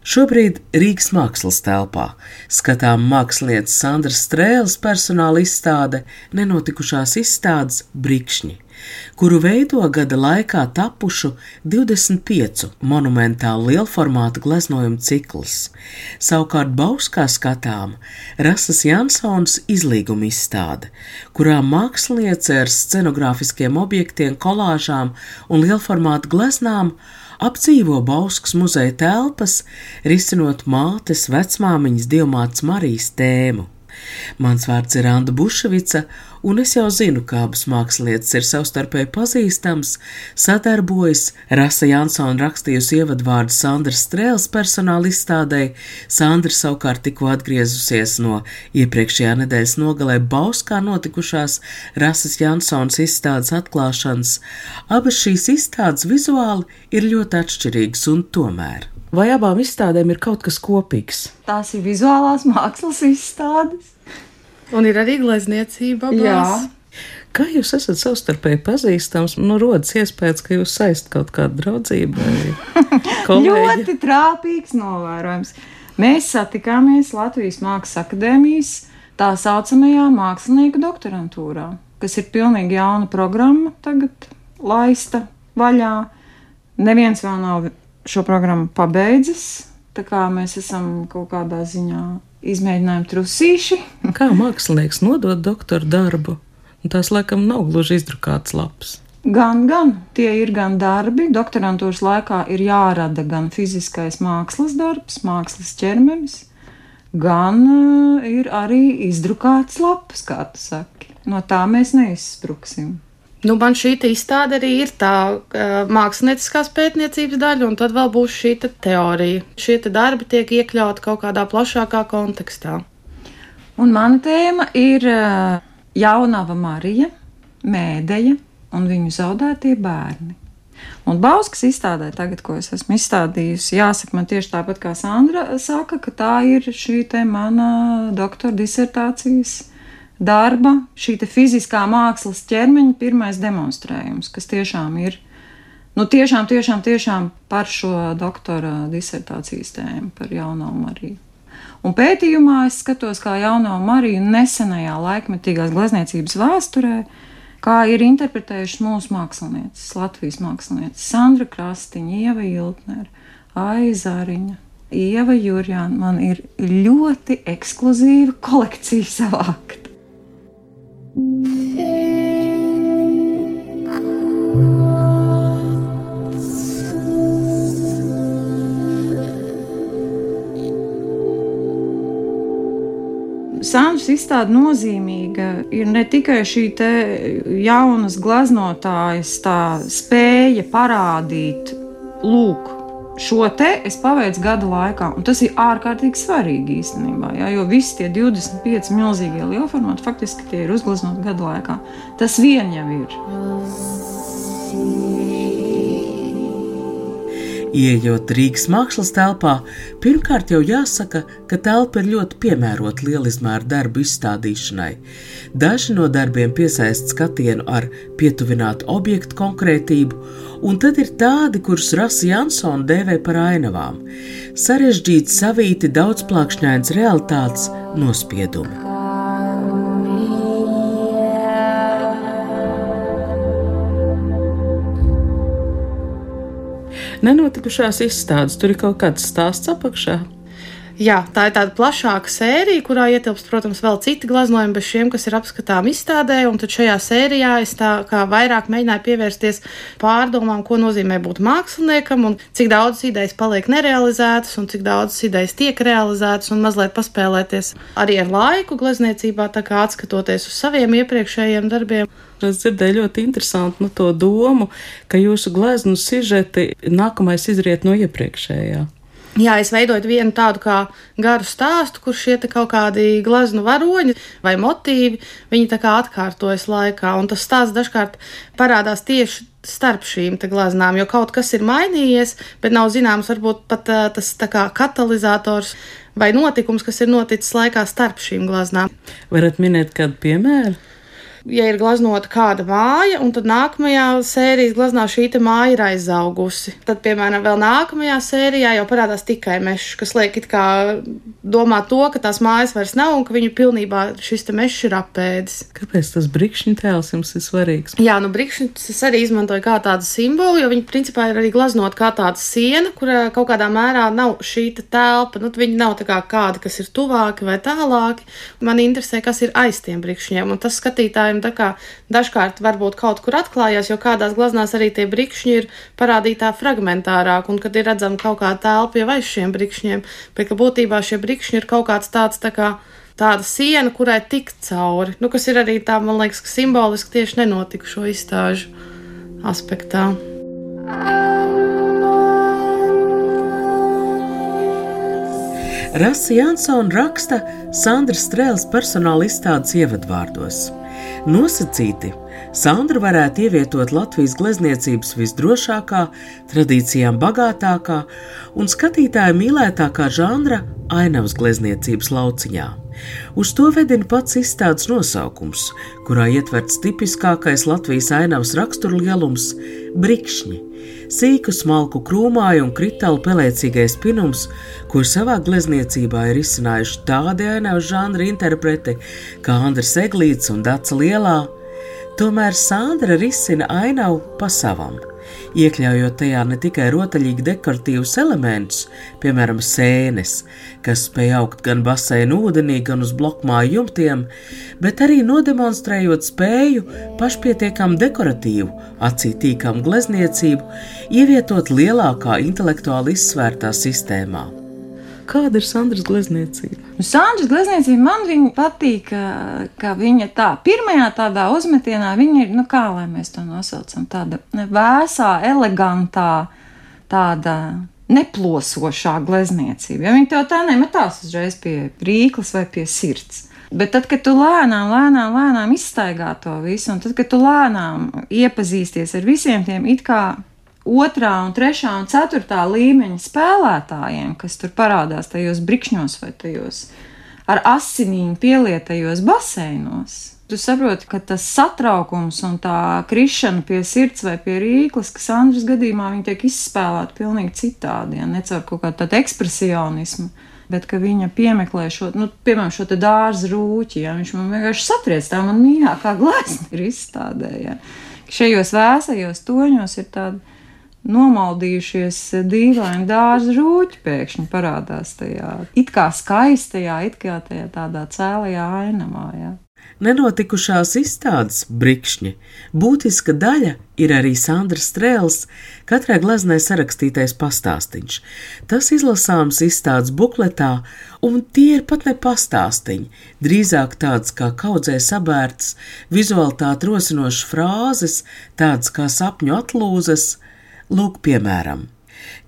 Šobrīd Rīgas mākslas telpā skatām mākslinieces Sandras Strēles personāla izstāde nenotikušās izstādes Brikšņi kuru veido gada laikā tapušu 25 monumentālu lielformātu gleznojumu cikls. Savukārt Bauskā skatām Rasas Jansons izlīguma izstāde, kurā māksliniece ar scenogrāfiskiem objektiem, kolāžām un lielformātu gleznām apdzīvo Bauskas muzeja telpas, risinot mātes vecmāmiņas dievmātes Marijas tēmu. Mans vārds ir Anna Bušvica, un es jau zinu, ka abas mākslinieces ir savstarpēji pazīstamas, sadarbojas. Rasa Jansona rakstījusi ievadvārdu Sandras Strēles personāla izstādē, Sandra savukārt tikko atgriezusies no iepriekšējā nedēļas nogalē Bauskā notikušās Rasas Jansons izstādes atklāšanas. Abas šīs izstādes vizuāli ir ļoti atšķirīgas un tomēr. Vai abām izstādēm ir kaut kas kopīgs? Tās ir vizuālās mākslas izstādes. Un ir arī glezniecība. abās. Jā. Kā jūs esat savstarpēji pazīstams? Nu, rodas iespējas, ka jūs saistat kaut kādu draudzību vai kolēģi. Ļoti trāpīgs novērojums. Mēs satikāmies Latvijas Mākslas akadēmijas tā saucamajā mākslinieku doktorantūrā, kas ir pilnīgi jauna programma, tagad laista vaļā. Neviens vēl nav šo programmu pabeidzis, tā kā mēs esam kaut kādā ziņā izmēģinājumi trusīši. Kā mākslinieks nodod doktora darbu? Tās laikam nav gluži izdrukāts lapas. Gan, gan tie ir gan darbi. Doktorantūras laikā ir jārada gan fiziskais mākslas darbs, mākslas ķermenis, gan uh, ir arī izdrukāts lapas, kā tu saki. No tā mēs neizspruksim. Nu, man šī izstāde arī ir tā uh, mākslinieckās pētniecības daļa, un tad vēl būs šī te teorija. Šie te darbi tiek iekļauti kaut kādā plašākā kontekstā. Un mana tēma ir uh, jaunava Marija, mēdēja un viņu zaudētie bērni. Un Bauskas izstādē, tagad, ko es esmu izstādījusi, jāsaka man tieši tāpat kā Sandra saka, ka tā ir šī te mana doktora disertācijas darba, šī fiziskā mākslas ķermeņa pirmais demonstrējums, kas tiešām ir, nu tiešām, tiešām, tiešām par šo doktora disertācijas tēmu, par jauno Mariju. Un pētījumā es skatos, kā jauno Mariju nesenajā laikmetīgās glezniecības vēsturē, kā ir interpretējušas mūsu mākslinieces, Latvijas mākslinieces, Sandra Krastiņa, Ieva Iltner, Aizāriņa. Ieva Jurjāna man ir ļoti ekskluzīva kolekcija savākta. Sānus izstāde nozīmīga ir ne tikai šī jaunas gleznotājas tā spēja parādīt, lūk, šo te es paveicu gada laikā, un tas ir ārkārtīgi svarīgi īstenībā, ja, jo visi tie 25 milzīgie lielformāti faktiski tie ir uzgleznoti gada laikā. Tas vien jau ir. Iejot Rīgas mākslas telpā, pirmkārt jau jāsaka, ka telpa ir ļoti piemērota lielizmēra darbu izstādīšanai. Daži no darbiem piesaista skatienu ar pietuvinātu objektu konkrētību, un tad ir tādi, kurus Rasa Jansona dēvē par ainavām - sarežģīti, savīti, daudzplākšņains realitātes nospiedumi. Nenotikušās izstādes, tur ir kaut kāds stāsts apakšā. Jā, tā ir tāda plašāka sērija, kurā ietilpst, protams, vēl citi gleznojumi, bez šiem, kas ir apskatāmi izstādē. Un tad šajā sērijā es tā kā vairāk mēģināju pievērsties pārdomām, ko nozīmē būt māksliniekam, un cik daudzas idejas paliek nerealizētas, un cik daudzas idejas tiek realizētas, un mazliet paspēlēties arī ar laiku glezniecībā, tā kā atskatoties uz saviem iepriekšējiem darbiem. Es dzirdēju ļoti interesantu nu, domu, ka jūsu gleznu sižeti nākamais izriet no iepriekšējā. Jā, es veidoju vienu tādu kā garu stāstu, kur šie kaut kādi glazūru varoņi vai motīvi, viņi tā kā atkārtojas laikā, un tas stāsts dažkārt parādās tieši starp šīm glaznām, jo kaut kas ir mainījies, bet nav zināms, varbūt pat uh, tas kā katalizators vai notikums, kas ir noticis laikā starp šīm glaznām. Varat minēt kādu piemēru? Ja ir glaznota kāda māja, un tad nākamajā sērijas glaznā šī māja ir aizaugusi. Tad, piemēram, vēl nākamajā sērijā jau parādās tikai mežs, kas liek it kā domāt to, ka tās mājas vairs nav un ka viņu pilnībā šis mežs ir apēdis. Kāpēc tas brīkšņu tēls jums ir svarīgs? Jā, nu brīkšņus es arī izmantoju kā tādu simbolu, jo viņi principā ir arī glaznot kā tāda siena, kurā kaut kādā mērā nav šī telpa. Nu, viņi nav kā kādi, kas ir tuvāki vai tālāki. Man interesē, kas ir aiz tiem brīkšņiem, un tas skatītājiem jautājumi dažkārt varbūt kaut kur atklājās, jo kādās glaznās arī tie brikšņi ir parādītā fragmentārāk, un kad ir redzama kaut kāda telpa jau aiz šiem brikšņiem, bet ka būtībā šie brikšņi ir kaut kāds tāds tā kā tāda siena, kurai tikt cauri, nu, kas ir arī tā, man liekas, simboliski tieši nenotikušo izstāžu aspektā. Rasa Jansona raksta Sandra Strēles personāla izstādes ievadvārdos. Nosacīti, Sandra varētu ievietot Latvijas glezniecības visdrošākā, tradīcijām bagātākā un skatītāja mīlētākā žanra ainavas glezniecības lauciņā. Uz to vedina pats izstādes nosaukums, kurā ietverts tipiskākais Latvijas ainavas raksturlielums - brikšņi. Sīku smalku krūmāju un kritālu pelēcīgais pinums, kur savā glezniecībā ir izcinājuši tādi ainavas žanra interpreti kā Andris Eglīts un Dāca Lielā, tomēr Sandra risina ainavu pa savam iekļaujot tajā ne tikai rotaļīgi dekoratīvus elementus, piemēram, sēnes, kas spēj augt gan basēnu ūdenī, gan uz blokmāju jumtiem, bet arī nodemonstrējot spēju pašpietiekam dekoratīvu, acītīkam glezniecību, ievietot lielākā intelektuāli izsvērtā sistēmā. Kāda ir Sandras glezniecība? Nu, Sandras glezniecība man patīk, ka viņa tā pirmajā tādā uzmetienā, viņa ir, nu kā lai mēs to nosaucam, tāda vēsā, elegantā, tāda neplosošā glezniecība. Ja viņa tev tā nemetās uzreiz pie rīkles vai pie sirds. Bet tad, kad tu lēnām, lēnām, lēnām izstaigā to visu, un tad, kad tu lēnām iepazīsties ar visiem tiem it kā otrā, un trešā un ceturtā līmeņa spēlētājiem, kas tur parādās tajos brikšņos vai tajos ar asinīm pielietajos baseinos. Tu saproti, ka tas satraukums un tā krišana pie sirds vai pie rīkles, kas Andris gadījumā tiek izspēlēti pilnīgi citādi, ja ne caur kaut kādu ekspresionismu, bet ka viņa piemeklē šo, nu, piemēram, šo dārza rūķi, ja viņš man vienkārši satriec, tā man mīļākā glezna ir izstādē, ja. Šajos vēsajos toņos ir tāda nomaldījušies dīvaini dārza rūķi pēkšņi parādās tajā it kā skaistajā, it kā tajā tādā cēlajā ainamā. Jā. Nenotikušās izstādes brikšņi būtiska daļa ir arī Sandra Strēls, katrai gleznai sarakstītais pastāstiņš. Tas izlasāms izstādes bukletā, un tie ir pat ne pastāstiņi, drīzāk tāds kā kaudzē sabērts, vizualitāte rosinošas frāzes, tādas kā sapņu atlūzas, Lūk, piemēram,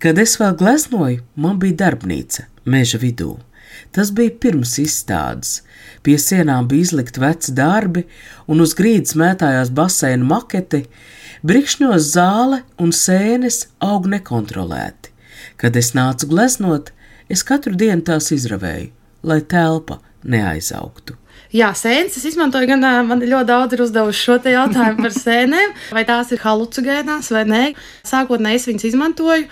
kad es vēl gleznoju, man bija darbnīca meža vidū. Tas bija pirms izstādes. Pie sienām bija izlikti veci darbi, un uz grīdas mētājās baseina maketi, brikšņos zāle un sēnes aug nekontrolēti. Kad es nācu gleznot, es katru dienu tās izravēju, lai telpa neaizaugtu. Jā, sēnes es izmantoju, gan man ļoti daudz ir uzdevuši šo jautājumu par sēnēm, vai tās ir halucinogēnās vai nē. Sākotnēji es viņas izmantoju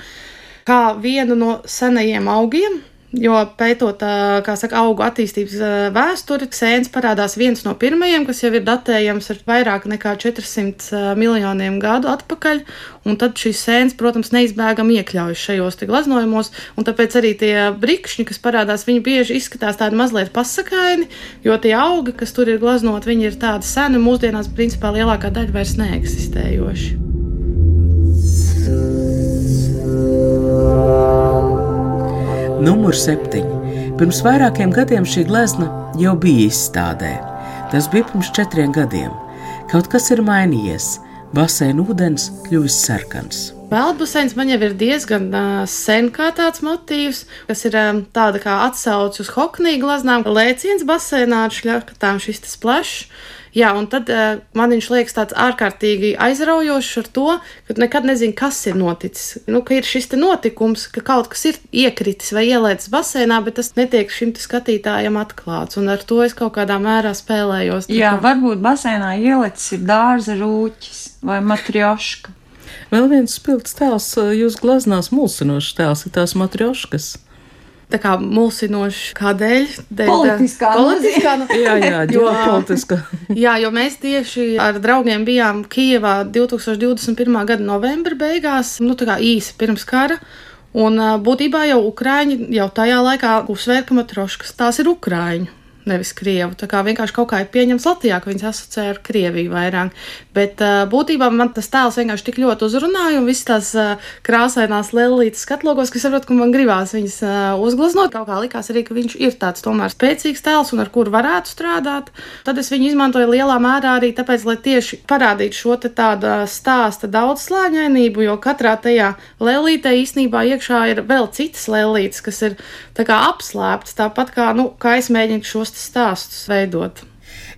kā vienu no senajiem augiem, Jo pētot, saka, augu attīstības vēsturi, sēnes parādās viens no pirmajiem, kas jau ir datējams ar vairāk nekā 400 miljoniem gadu atpakaļ. Un tad šīs sēnes, protams, neizbēgami iekļaujas šajos glaznojumos, un tāpēc arī tie brikšņi, kas parādās, viņi bieži izskatās tādi mazliet pasakaini, jo tie augi, kas tur ir glaznoti, viņi ir tādi seni, mūsdienās principā lielākā daļa vairs neeksistējoši. Numur 7. Pirms vairākiem gadiem šī glezna jau bija izstādē. Tas bija pirms četriem gadiem. Kaut kas ir mainījies, baseina ūdens kļuvis sarkans. Peldbaseins man jau ir diezgan uh, sen kā tāds motīvs, kas ir um, tāda kā atsauce uz hoknīgu glaznām, lēciens basēnā ar šļakatām šis tas plašs. Jā, un tad uh, man viņš liekas tāds ārkārtīgi aizraujošs ar to, ka nekad nezinu, kas ir noticis. Nu, ka ir šis notikums, ka kaut kas ir iekritis vai ielaists basēnā, bet tas netiek šim skatītājam atklāts. Un ar to es kaut kādā mērā spēlējos. Jā, kā... varbūt basēnā ielicis ir dārza rūķis vai matrioška. Vēl viens spilgts tēls, jūs glaznās mulsinošs tēls, ir tās matrioškas tā kā mulsinoši. Kādēļ? Dēļ, politiskā politiskā no... jā, jā, ģeopolitiskā. jā, jo mēs tieši ar draugiem bijām Kijevā 2021. gada novembra beigās, nu tā kā īsi pirms kara. Un būtībā jau Ukrāņi jau tajā laikā uzsvēra, ka matroškas tās ir Ukrāņu nevis krievu. Tā kā vienkārši kaut kā ir pieņemts Latvijā, ka viņas asociē ar Krieviju vairāk. Bet uh, būtībā man tas tēls vienkārši tik ļoti uzrunāja, un visas tās uh, krāsainās lēlītes skatlogos, kas saprot, ka man gribās viņas uh, uzgleznot. Kaut kā likās arī, ka viņš ir tāds tomēr spēcīgs tēls un ar kuru varētu strādāt. Tad es viņu izmantoju lielā mērā arī tāpēc, lai tieši parādītu šo tādu stāsta daudzslāņainību, jo katrā tajā lēlītē īstenībā iekšā ir vēl citas lēlītes, kas ir apslēptas, tāpat kā, nu, kā es mēģinu šos stāstus veidot.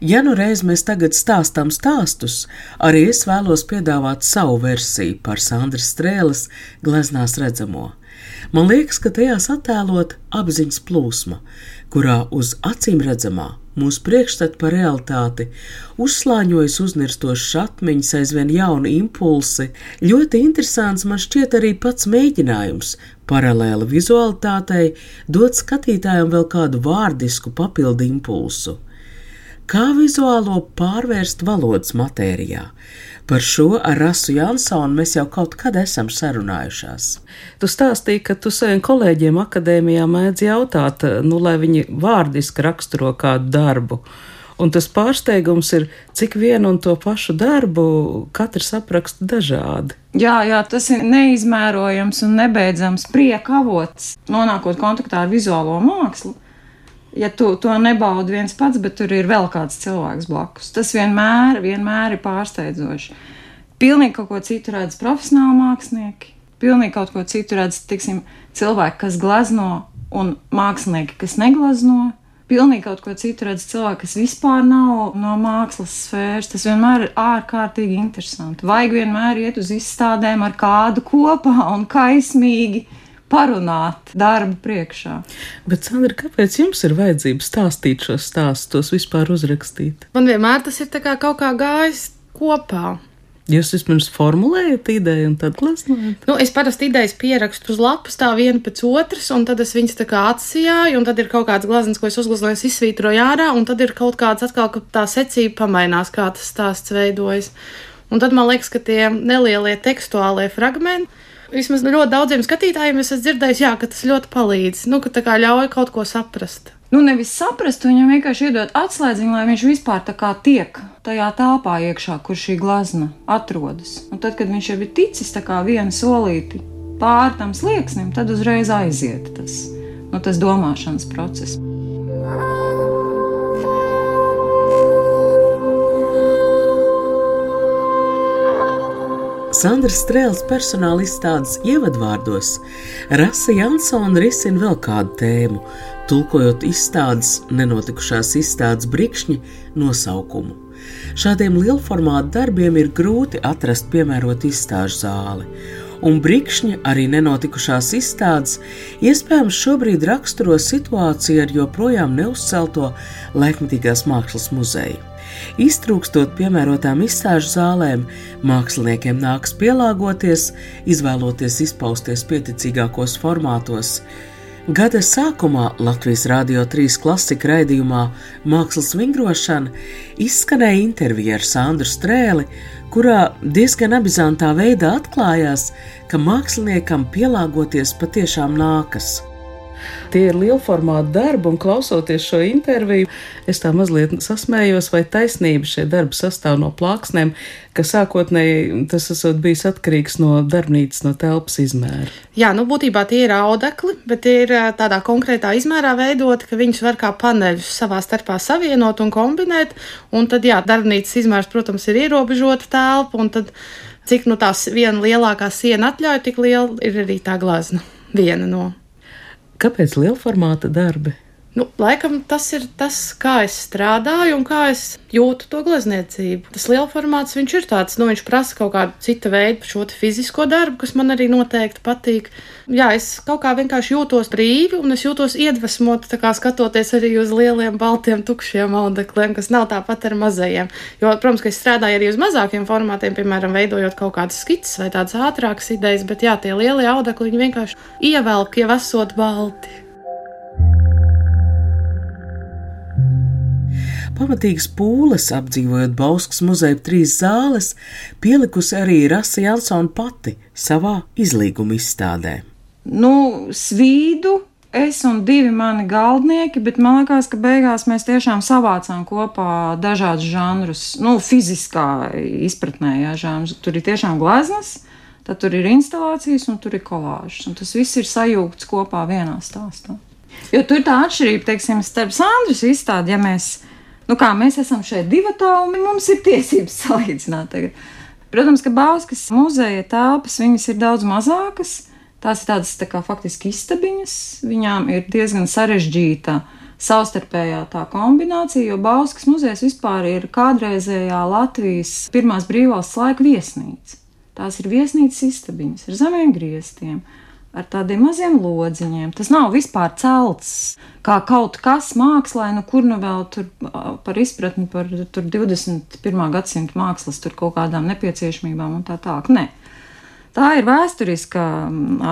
Ja nu reiz mēs tagad stāstām stāstus, arī es vēlos piedāvāt savu versiju par Sandras Strēles gleznās redzamo. Man liekas, ka tajās attēlot apziņas plūsma, kurā uz acīm redzamā mūsu priekšstats par realitāti uzslāņojas uznirstošas atmiņas, aizvien jauni impulsi. Ļoti interesants man šķiet arī pats mēģinājums paralēli vizualitātei dot skatītājam vēl kādu vārdisku papildu impulsu. Kā vizuālo pārvērst valodas matērijā? Par šo ar Rasu Jansonu mēs jau kaut kad esam sarunājušās. Tu stāstīji, ka tu saviem kolēģiem akadēmijā mēdz jautāt, nu, lai viņi vārdiski raksturo kādu darbu. Un tas pārsteigums ir, cik vienu un to pašu darbu katrs apraksta dažādi. Jā, jā, tas ir neizmērojams un nebeidzams prieka avots, nonākot kontaktā ar vizuālo mākslu ja tu to nebaudi viens pats, bet tur ir vēl kāds cilvēks blakus. Tas vienmēr, vienmēr ir pārsteidzoši. Pilnīgi kaut ko citu redz profesionāli mākslinieki, pilnīgi kaut ko citu redz tiksim, cilvēki, kas glazno, un mākslinieki, kas neglazno. Pilnīgi kaut ko citu redz cilvēki, kas vispār nav no mākslas sfēras. Tas vienmēr ir ārkārtīgi interesanti. Vajag vienmēr iet uz izstādēm ar kādu kopā un kaismīgi parunāt darbu priekšā. Bet, Sandra, kāpēc jums ir vajadzība stāstīt šos stāstus, tos vispār uzrakstīt? Man vienmēr tas ir kā kaut kā gājis kopā. Jūs vispirms formulējat ideju un tad gleznojat? Nu, es parasti idejas pierakstu uz lapas tā viena pēc otras, un tad es viņas tā kā atsijāju, un tad ir kaut kāds glazns, ko es uzgleznoju, izsvītroju ārā, un tad ir kaut kāds atkal, ka tā secība pamainās, kā tas stāsts veidojas. Un tad man liekas, ka tie nelielie tekstuālie fragmenti vismaz ļoti daudziem skatītājiem es esmu dzirdējis, jā, ka tas ļoti palīdz, nu, ka tā kā ļauj kaut ko saprast. Nu, nevis saprast, viņam vienkārši iedot atslēdziņu, lai viņš vispār tā kā tiek tajā telpā iekšā, kur šī glazna atrodas. Un tad, kad viņš jau ir ticis tā kā viena solīti pāri tam slieksnim, tad uzreiz aiziet tas, nu, tas domāšanas process. Sandra Strēls personāla izstādes ievadvārdos Rasa Jansona risina vēl kādu tēmu, tulkojot izstādes nenotikušās izstādes brikšņi nosaukumu. Šādiem lielformātu darbiem ir grūti atrast piemērotu izstāžu zāli, un brikšņi arī nenotikušās izstādes iespējams šobrīd raksturo situāciju ar joprojām neuzcelto laikmatīgās mākslas muzeju. Iztrūkstot piemērotām izstāžu zālēm, māksliniekiem nāks pielāgoties, izvēloties izpausties pieticīgākos formātos. Gada sākumā Latvijas Rādio 3 klasika raidījumā Mākslas vingrošana izskanēja intervija ar Sandru Strēli, kurā diezgan abizantā veidā atklājās, ka māksliniekam pielāgoties patiešām nākas. Tie ir lielformāta darbi, un klausoties šo interviju, es tā mazliet sasmējos, vai taisnība šie darbi sastāv no plāksnēm, ka sākotnēji tas esot bijis atkarīgs no darbnīcas, no telpas izmēra. Jā, nu būtībā tie ir audekli, bet tie ir tādā konkrētā izmērā veidoti, ka viņus var kā paneļus savā starpā savienot un kombinēt, un tad, jā, darbnīcas izmērs, protams, ir ierobežota telpa, un tad Cik nu tās viena lielākā siena atļauj, tik liela ir arī tā glazna. Viena no. Kāpēc lielformāta darbi? Nu, laikam tas ir tas, kā es strādāju un kā es jūtu to glezniecību. Tas liels formāts viņš ir tāds, nu, viņš prasa kaut kādu citu veidu šo fizisko darbu, kas man arī noteikti patīk. Jā, es kaut kā vienkārši jūtos brīvi un es jūtos iedvesmot, kā skatoties arī uz lieliem, baltiem, tukšiem audekliem, kas nav tāpat ar mazajiem. Jo, protams, ka es strādāju arī uz mazākiem formātiem, piemēram, veidojot kaut kādas skices vai tādas ātrākas idejas, bet jā, tie lielie audekli viņi vienkārši ievelk jau esot balti. Pamatīgas pūles apdzīvojot Bauskas muzeja trīs zāles, pielikusi arī Rasa Jansona pati savā izlīguma izstādē. Nu, svīdu es un divi mani galdnieki, bet man liekas, ka beigās mēs tiešām savācām kopā dažādus žanrus, nu, fiziskā izpratnē, jā, žanrus. Tur ir tiešām gleznas, tad tur ir instalācijas un tur ir kolāžas, un tas viss ir sajūgts kopā vienā stāstā. Jo tur ir tā atšķirība, teiksim, starp Sandras izstādi, ja mēs Nu, kā mēs esam šeit divi tālu, mums ir tiesības salīdzināt. Tagad. Protams, ka Bauskas muzeja telpas ir daudz mazākas. Tās ir tādas tā kā faktiski istabiņas. Viņām ir diezgan sarežģīta savstarpējā tā kombinācija, jo Bauskas muzejs vispār ir kādreizējā Latvijas pirmās brīvvalsts laika viesnīca. Tās ir viesnīcas istabiņas ar zemiem griestiem ar tādiem maziem lodziņiem. Tas nav vispār celts kā kaut kas mākslā, nu kur nu vēl tur par izpratni par 21. gadsimta mākslas, tur kaut kādām nepieciešamībām un tā tālāk. Nē. Tā ir vēsturiska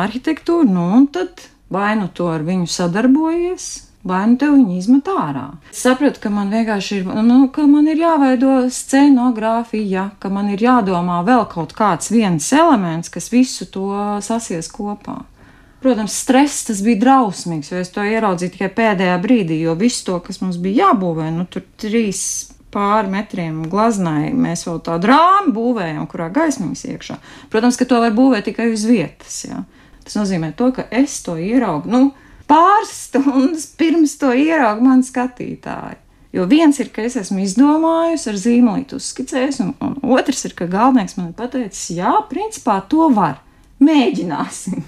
arhitektūra, nu un tad vai nu to ar viņu sadarbojies, vai nu te viņi izmet ārā. Es sapratu, ka man vienkārši ir, nu, ka man ir jāveido scenogrāfija, ka man ir jādomā vēl kaut kāds viens elements, kas visu to sasies kopā. Protams, stress tas bija drausmīgs, jo es to ieraudzīju tikai pēdējā brīdī, jo viss to, kas mums bija jābūvē, nu tur trīs pāri metriem glaznai, mēs vēl tādu rāmu būvējam, kurā gaismiņas iekšā. Protams, ka to var būvēt tikai uz vietas. Jā. Tas nozīmē to, ka es to ieraugu nu, pāris stundas pirms to ieraugu mani skatītāji. Jo viens ir, ka es esmu izdomājusi, ar zīmolītu uzskicējusi, un, un otrs ir, ka galvenais man ir pateicis, jā, principā to var. Mēģināsim!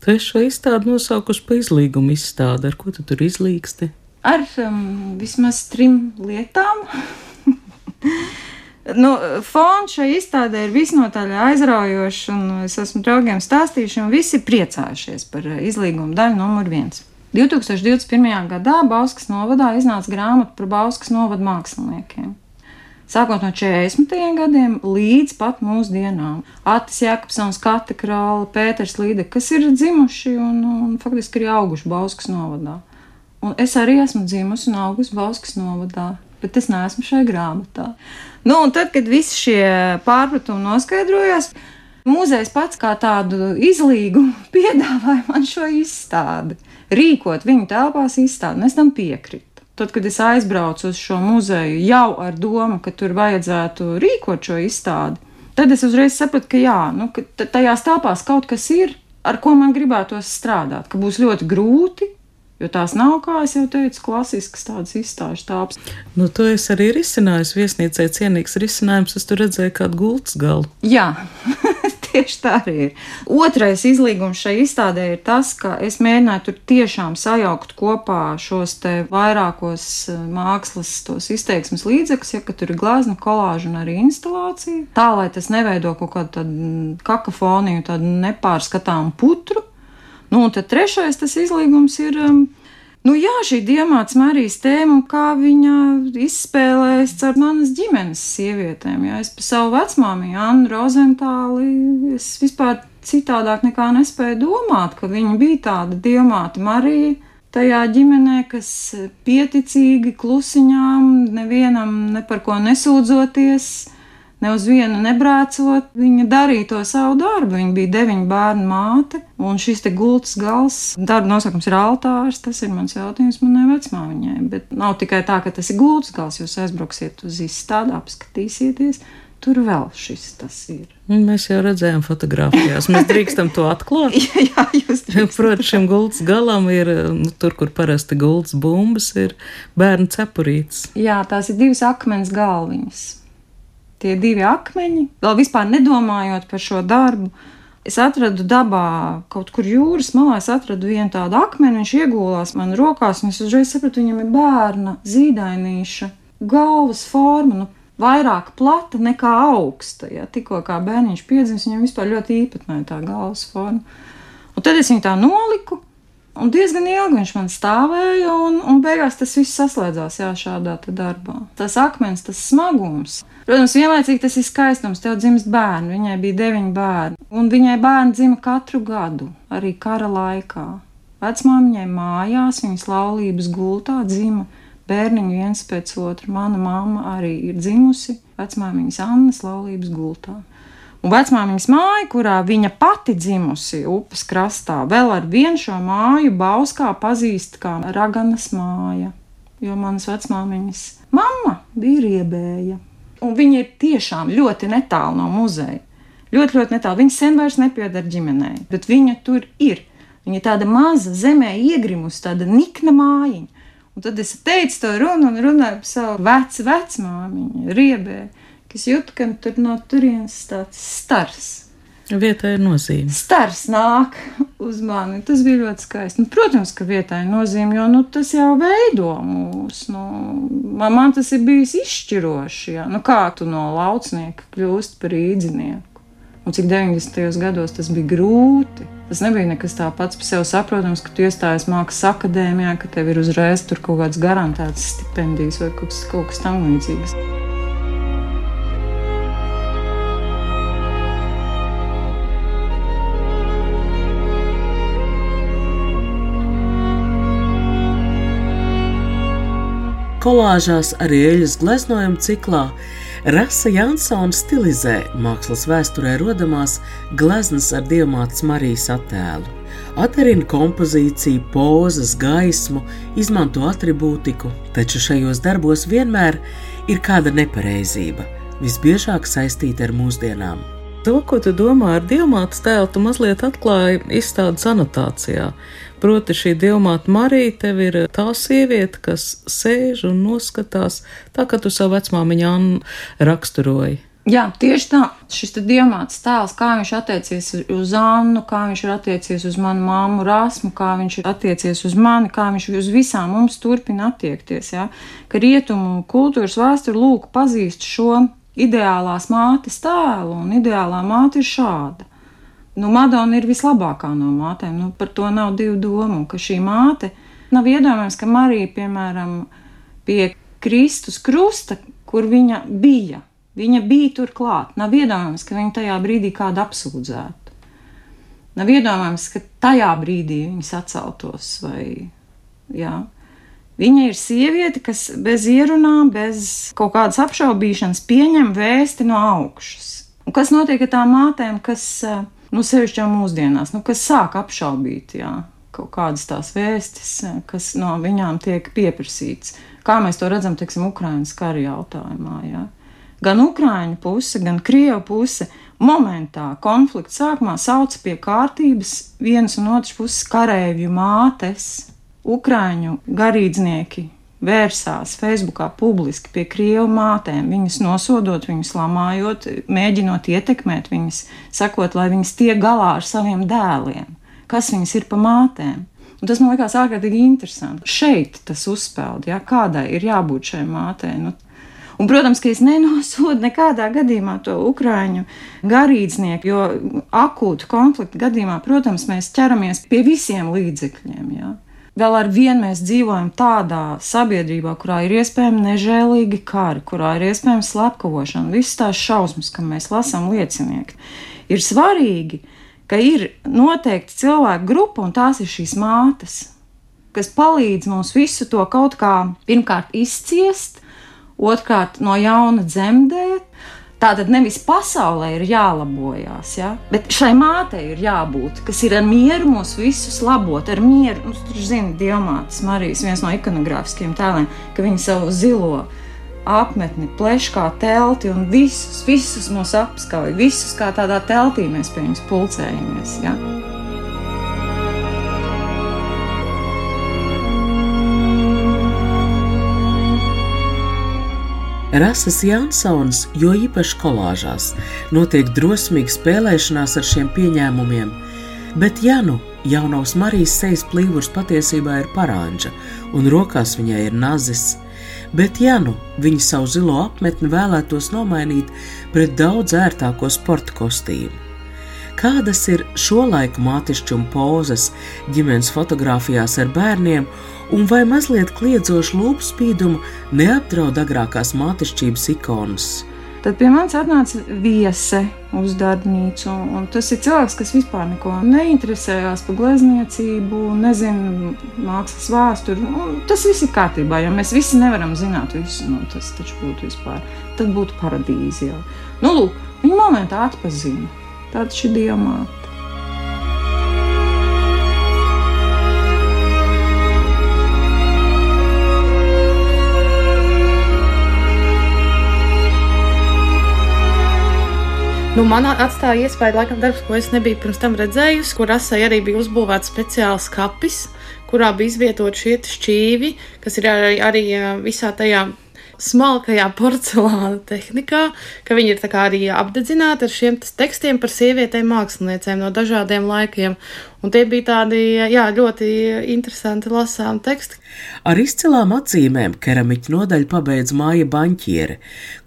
Tu esi šo izstādi nosaukusi par izlīgumu izstādi. Ar ko tu tur izlīgsti? Ar um, vismaz trim lietām. nu, fons šai izstādē ir visnotaļ aizraujošs, un es esmu draugiem stāstījuši, un visi priecājušies par izlīgumu daļu numur viens. 2021. gadā Bauskas novadā iznāca grāmata par Bauskas novadu māksliniekiem sākot no 40. gadiem līdz pat mūsdienām. Atis Jēkabsons, Kata Krāla, Pēters Līde, kas ir dzimuši un, un faktiski ir auguši Bauskas novadā. Un es arī esmu dzimusi un augusi Bauskas novadā, bet es neesmu šai grāmatā. Nu, un tad, kad visi šie pārpratumi noskaidrojās, muzejs pats kā tādu izlīgumu piedāvāja man šo izstādi. Rīkot viņu telpās izstādi, un es tam piekrītu. Tad, kad es aizbraucu uz šo muzeju jau ar domu, ka tur vajadzētu rīkot šo izstādi, tad es uzreiz sapratu, ka jā, nu, ka tajās telpās kaut kas ir, ar ko man gribētos strādāt, ka būs ļoti grūti, Jo tās nav, kā jau teicu, klasiskas tādas izstāžu tāpas. Nu, to es arī risināju. Viesnīcē cienīgs risinājums, es tur redzēju kādu gultas galu. Jā, tieši tā arī ir. Otrais izlīgums šai izstādē ir tas, ka es mēģināju tur tiešām sajaukt kopā šos te vairākos eh, mākslas tos izteiksmes līdzekļus, ja tur ir glazna, kolāža un arī instalācija. Tā, lai tas neveido kaut kādu tādu kakofoniju, tādu nepārskatāmu putru Nu, un tad trešais tas izlīgums ir. Um, Nu, jā, šī diamāts Marijas tēma, kā viņa izspēlējas ar manas ģimenes sievietēm. Jā, es par savu vecmāmiņu, Annu Rozentāli, es vispār citādāk nekā nespēju domāt, ka viņa bija tāda diamāta Marija. Tajā ģimenē, kas pieticīgi, klusiņām, nevienam ne par ko nesūdzoties, ne uz vienu nebrācot. Viņa darīja to savu darbu. Viņa bija deviņu bērnu māte, un šis te gultas gals, darba nosaukums ir altārs. Tas ir mans jautājums manai vecmāmiņai. Bet nav tikai tā, ka tas ir gultas gals. Jūs aizbrauksiet uz izstādi, apskatīsieties. Tur vēl šis tas ir. Mēs jau redzējām fotografijās. Mēs drīkstam to atklāt. jā, jūs drīkstam. Protams, šim gultas galam ir, nu, tur, kur parasti gultas bumbas, ir bērnu cepurītes. Jā, tās ir divas akmens galviņas. Tie divi akmeņi, vēl vispār nedomājot par šo darbu. Es atradu dabā, kaut kur jūras malā, es atradu vienu tādu akmeni, viņš iegulās man rokās, un es uzreiz sapratu, viņam ir bērna zīdainīša galvas forma, nu, vairāk plata nekā augsta. Ja? Tikko kā bērniņš piedzimis, viņam vispār ļoti īpatnēja tā galvas forma. Un tad es viņu tā noliku, un diezgan ilgi viņš man stāvēja, un, un beigās tas viss saslēdzās jā, šādā darbā. Tas akmens, tas smagums. Protams, vienlaicīgi tas ir skaistums. Tev dzimst bērni, viņai bija deviņi bērni, un viņai bērni dzima katru gadu, arī kara laikā. Vecmāmiņai mājās, viņas laulības gultā dzima bērniņu viens pēc otra. Mana mamma arī ir dzimusi vecmāmiņas Annas laulības gultā. Un vecmāmiņas māja, kurā viņa pati dzimusi upes krastā, vēl ar vienu šo māju Bauskā pazīst kā Raganas māja, jo manas vecmāmiņas mamma bija riebēja. Un viņa ir tiešām ļoti netālu no muzeja. Ļoti, ļoti netālu. Viņa sen vairs nepieder ģimenei, bet viņa tur ir. Viņa ir tāda maza zemē iegrimusi, tāda nikna mājiņa. Un tad es teicu to runu un runāju par savu vecu vecmāmiņu, riebē, kas jūt, ka tur no turienes tāds stars. Vietā ir nozīme. Stars nāk uz mani. Tas bija ļoti skaisti. Nu, protams, ka vietā ir nozīme, jo nu, tas jau veido mūs. Nu, man tas ir bijis izšķiroši. Ja? Nu, kā tu no laucnieka kļūst par īdzinieku? Un cik 90. gados tas bija grūti. Tas nebija nekas tāds par sevi saprotams, ka tu iestājies mākslas akadēmijā, ka tev ir uzreiz kaut kāds garantēts stipendijas vai kaut kas, kaut kas tam Kolāžās arī eļas gleznojuma ciklā Rasa Jansona stilizē mākslas vēsturē rodamās gleznas ar diamātas Marijas attēlu. Atverina kompozīciju, pozas, gaismu, izmanto atribūtiku, taču šajos darbos vienmēr ir kāda nepareizība, visbiežāk saistīta ar mūsdienām. To, ko tu domā ar diamāta tēlu, tu mazliet atklāji izstādes anotācijā. Proti, šī diamāta Marija tev ir tā sieviete, kas sēž un noskatās, tā kā tu savu vecmāmiņu Annu raksturoji. Jā, tieši tā. Šis diamāts tēls, kā viņš attiecies uz Annu, kā viņš ir attiecies uz manu māmu Rasmu, kā viņš ir attiecies uz mani, kā viņš uz visām mums turpina attiekties. Ja? Ka rietumu kultūras vēsture lūk pazīst šo ideālās mātes tēlu, un ideālā māte ir šāda nu, Madona ir vislabākā no mātēm. Nu, par to nav divu domu, ka šī māte nav iedomājams, ka Marija, piemēram, pie Kristus krusta, kur viņa bija, viņa bija tur klāt. Nav iedomājams, ka viņa tajā brīdī kādu apsūdzētu. Nav iedomājams, ka tajā brīdī viņas atceltos vai jā. Viņa ir sieviete, kas bez ierunām, bez kaut kādas apšaubīšanas pieņem vēsti no augšas. Un kas notiek ar tām mātēm, kas uh, nu, sevišķi jau mūsdienās, nu, kas sāk apšaubīt jā, kaut kādas tās vēstis, kas no viņām tiek pieprasīts. Kā mēs to redzam, teiksim, Ukraiņas kara jautājumā. Jā. Gan Ukrāņu puse, gan Krievija puse momentā konflikta sākumā sauca pie kārtības vienas un otras puses kareivju mātes, Ukrāņu garīdznieki, vērsās Facebookā publiski pie krievu mātēm, viņas nosodot, viņas lamājot, mēģinot ietekmēt viņas, sakot, lai viņas tiek galā ar saviem dēliem, kas viņas ir pa mātēm. Un tas man liekas ārkārtīgi interesanti. Šeit tas uzspēlda, ja, kādai ir jābūt šai mātei. Nu, Un, protams, ka es nenosodu nekādā gadījumā to ukrāņu garīdznieku, jo akūtu konfliktu gadījumā, protams, mēs ķeramies pie visiem līdzekļiem. Ja vēl ar vienu mēs dzīvojam tādā sabiedrībā, kurā ir iespējami nežēlīgi kari, kurā ir iespējama slepkavošana, visas tās šausmas, kam mēs lasām liecinieki. Ir svarīgi, ka ir noteikti cilvēku grupa, un tās ir šīs mātes, kas palīdz mums visu to kaut kā pirmkārt izciest, otrkārt no jauna dzemdēt, Tātad nevis pasaulē ir jālabojās, ja? bet šai mātei ir jābūt, kas ir ar mieru mūs visus labot, ar mieru. Nu, tur zina, Diamātas Marijas, viens no ikonogrāfiskiem tēliem, ka viņa savu zilo apmetni plēš kā telti un visus, visus mūs apskauj, visus kā tādā teltī mēs pie viņas pulcējamies. Ja? Rasas Jansons, jo īpaši kolāžās, notiek drosmīga spēlēšanās ar šiem pieņēmumiem, bet ja nu jaunās Marijas sejas plīvurs patiesībā ir parāņģa un rokās viņai ir nazis, bet ja nu viņa savu zilo apmetni vēlētos nomainīt pret daudz ērtāko sporta kostīmu. Kādas ir šo laiku mātišķuma pozas ģimenes fotografijās ar bērniem, un vai mazliet kliedzošu lūpu spīdumu neapdraud agrākās mātišķības ikonas? Tad pie manis atnāca viese uz darbnīcu. Tas ir cilvēks, kas vispār neko neinteresējās par glezniecību, nezina mākslas vēsturi. Nu, tas viss ir kārtībā, jo mēs visi nevaram zināt visu. Nu, tas taču būtu vispār. Tad būtu paradīze jau. Nu, lūk, viņa momentā atpazina. Tāds ir diamāts. Nu, man atstāja iespēju, laikam, darbs, ko es nebiju pirms tam redzējusi, kur asai arī bija uzbūvēts speciāls kapis, kurā bija izvietot šie šķīvi, kas ir arī, arī visā tajā smalkajā porcelāna tehnikā, ka viņi ir arī apdedzināti ar šiem tekstiem par sievietēm māksliniecēm no dažādiem laikiem. Un tie bija tādi jā, ļoti interesanti lasām teksti. Ar izcilām atzīmēm keramiķa nodaļu pabeidz māja banķiere,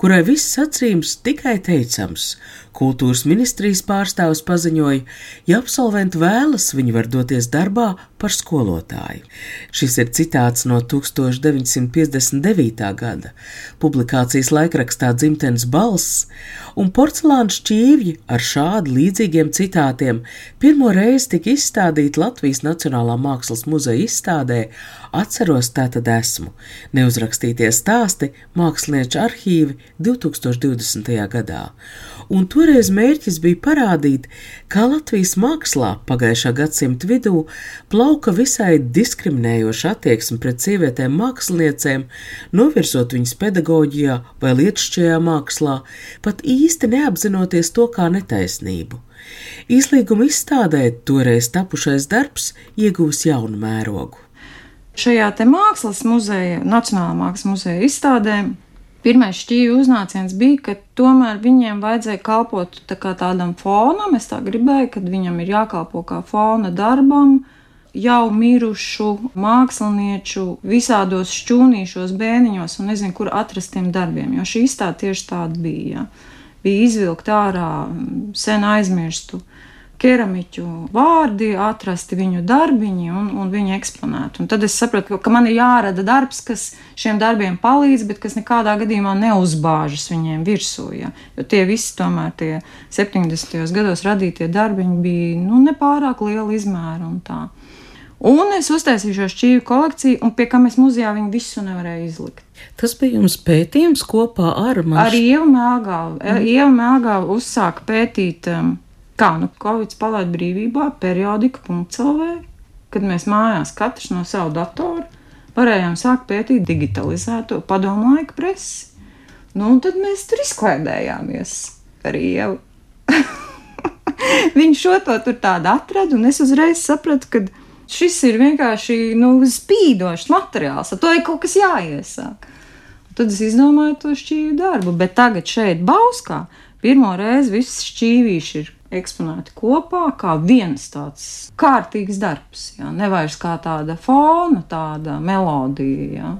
kurai viss acīms tikai teicams. Kultūras ministrijas pārstāvis paziņoja, ja absolventi vēlas, viņi var doties darbā par skolotāju. Šis ir citāts no 1959. gada publikācijas laikrakstā Dzimtenes balss, un porcelāna šķīvji ar šādu līdzīgiem citātiem pirmo reizi tika izstādīti Latvijas Nacionālā mākslas muzeja izstādē Atceros, tātad esmu. Neuzrakstītie stāsti mākslinieču arhīvi 2020. gadā. Un toreiz mērķis bija parādīt, kā Latvijas mākslā pagājušā gadsimta vidū plauka visai diskriminējoša attieksme pret sievietēm māksliniecēm, novirzot viņas pedagoģijā vai lietišķajā mākslā, pat īsti neapzinoties to kā netaisnību. Izlīguma izstādē toreiz tapušais darbs iegūs jaunu mērogu šajā mākslas muzeja, Nacionālā mākslas muzeja izstādē. Pirmais šķīvi uznāciens bija, ka tomēr viņiem vajadzēja kalpot tā kā tādam fonam. Es tā gribēju, ka viņam ir jākalpo kā fona darbam, jau mirušu mākslinieču visādos šķūnīšos, bēniņos un nezinu, kur atrast tiem darbiem. Jo šī izstāde tieši tāda bija. Ja. Bija izvilkt ārā sen aizmirstu keramiķu vārdi, atrasti viņu darbiņi un, un viņu eksponēt. Un tad es sapratu, ka, ka man ir jārada darbs, kas šiem darbiem palīdz, bet kas nekādā gadījumā neuzbāžas viņiem virsū. Ja? Jo tie visi, tomēr tie 70. gados radītie darbiņi bija nu, nepārāk liela izmēra un tā. Un es uztaisīju šo šķīvi kolekciju, un pie kā mēs muzejā viņu visu nevarēju izlikt. Tas bija jums pētījums kopā ar mani. Ar Ievu Mēgālu. Mm. Ieva Mēgālu uzsāka pētīt um, Kā nu Covid palaid brīvībā, periodika.cl, kad mēs mājās katrs no savu datoru varējām sākt pētīt digitalizēto padomu laiku presi. Nu, un tad mēs tur izklaidējāmies ar ievu. Viņš šo to tur tādu atrada, un es uzreiz sapratu, ka šis ir vienkārši nu, spīdošs materiāls, ar to ir kaut kas jāiesāk. Tad es izdomāju to šķīvi darbu, bet tagad šeit Bauskā pirmo reizi viss šķīvīši ir eksponēti kopā, kā viens tāds kārtīgs darbs. Jā. Nevairs kā tāda fona, tāda melodija. Jā.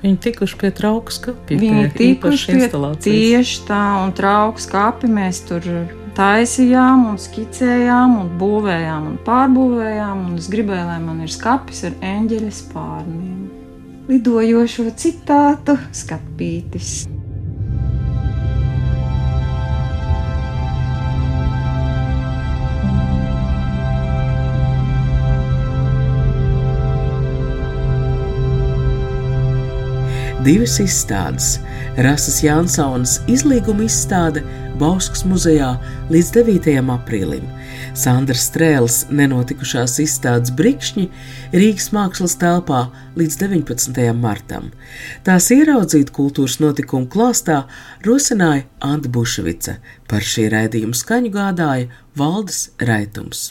Viņi tikuši pie trauku skāpja. Viņi tikuši pie tieši tā, un trauku skāpi mēs tur taisījām, un skicējām, un būvējām, un pārbūvējām. Un es gribēju, lai man ir skats ar eņģeļa spārniem. Lidojošo citātu skapītis. Divas izstādes - Rasas Jansaunas izlīguma izstāde Bauskas muzejā līdz 9. aprīlim, Sandra Strēles nenotikušās izstādes brikšņi Rīgas mākslas telpā līdz 19. martam. Tās ieraudzīt kultūras notikumu klāstā rosināja Anta Bušvica, par šī raidījuma skaņu gādāja Valdis Raitums.